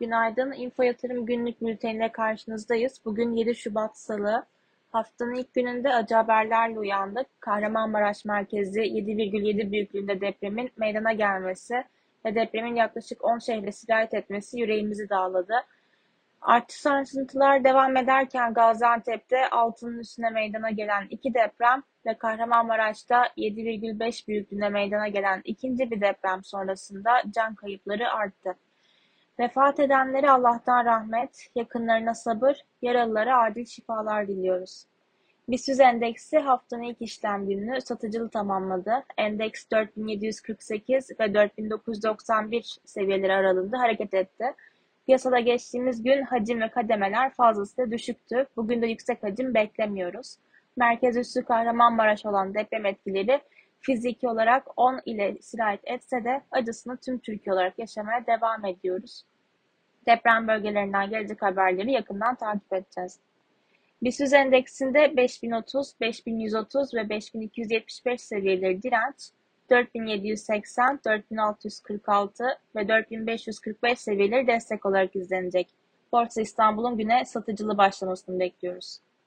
Günaydın. Info Yatırım günlük bülteniyle karşınızdayız. Bugün 7 Şubat Salı. Haftanın ilk gününde acı haberlerle uyandık. Kahramanmaraş merkezi 7,7 büyüklüğünde depremin meydana gelmesi ve depremin yaklaşık 10 şehre sirayet etmesi yüreğimizi dağladı. Artı sarsıntılar devam ederken Gaziantep'te altının üstüne meydana gelen iki deprem ve Kahramanmaraş'ta 7,5 büyüklüğünde meydana gelen ikinci bir deprem sonrasında can kayıpları arttı. Vefat edenlere Allah'tan rahmet, yakınlarına sabır, yaralılara acil şifalar diliyoruz. BIST endeksi haftanın ilk işlem gününü satıcılı tamamladı. Endeks 4748 ve 4991 seviyeleri aralığında hareket etti. Piyasada geçtiğimiz gün hacim ve kademeler fazlasıyla düşüktü. Bugün de yüksek hacim beklemiyoruz. Merkez üssü Kahramanmaraş olan deprem etkileri fiziki olarak 10 ile sirayet etse de acısını tüm Türkiye olarak yaşamaya devam ediyoruz. Deprem bölgelerinden gelecek haberleri yakından takip edeceğiz. BIST endeksinde 5030, 5130 ve 5275 seviyeleri direnç, 4780, 4646 ve 4545 seviyeleri destek olarak izlenecek. Borsa İstanbul'un güne satıcılı başlamasını bekliyoruz.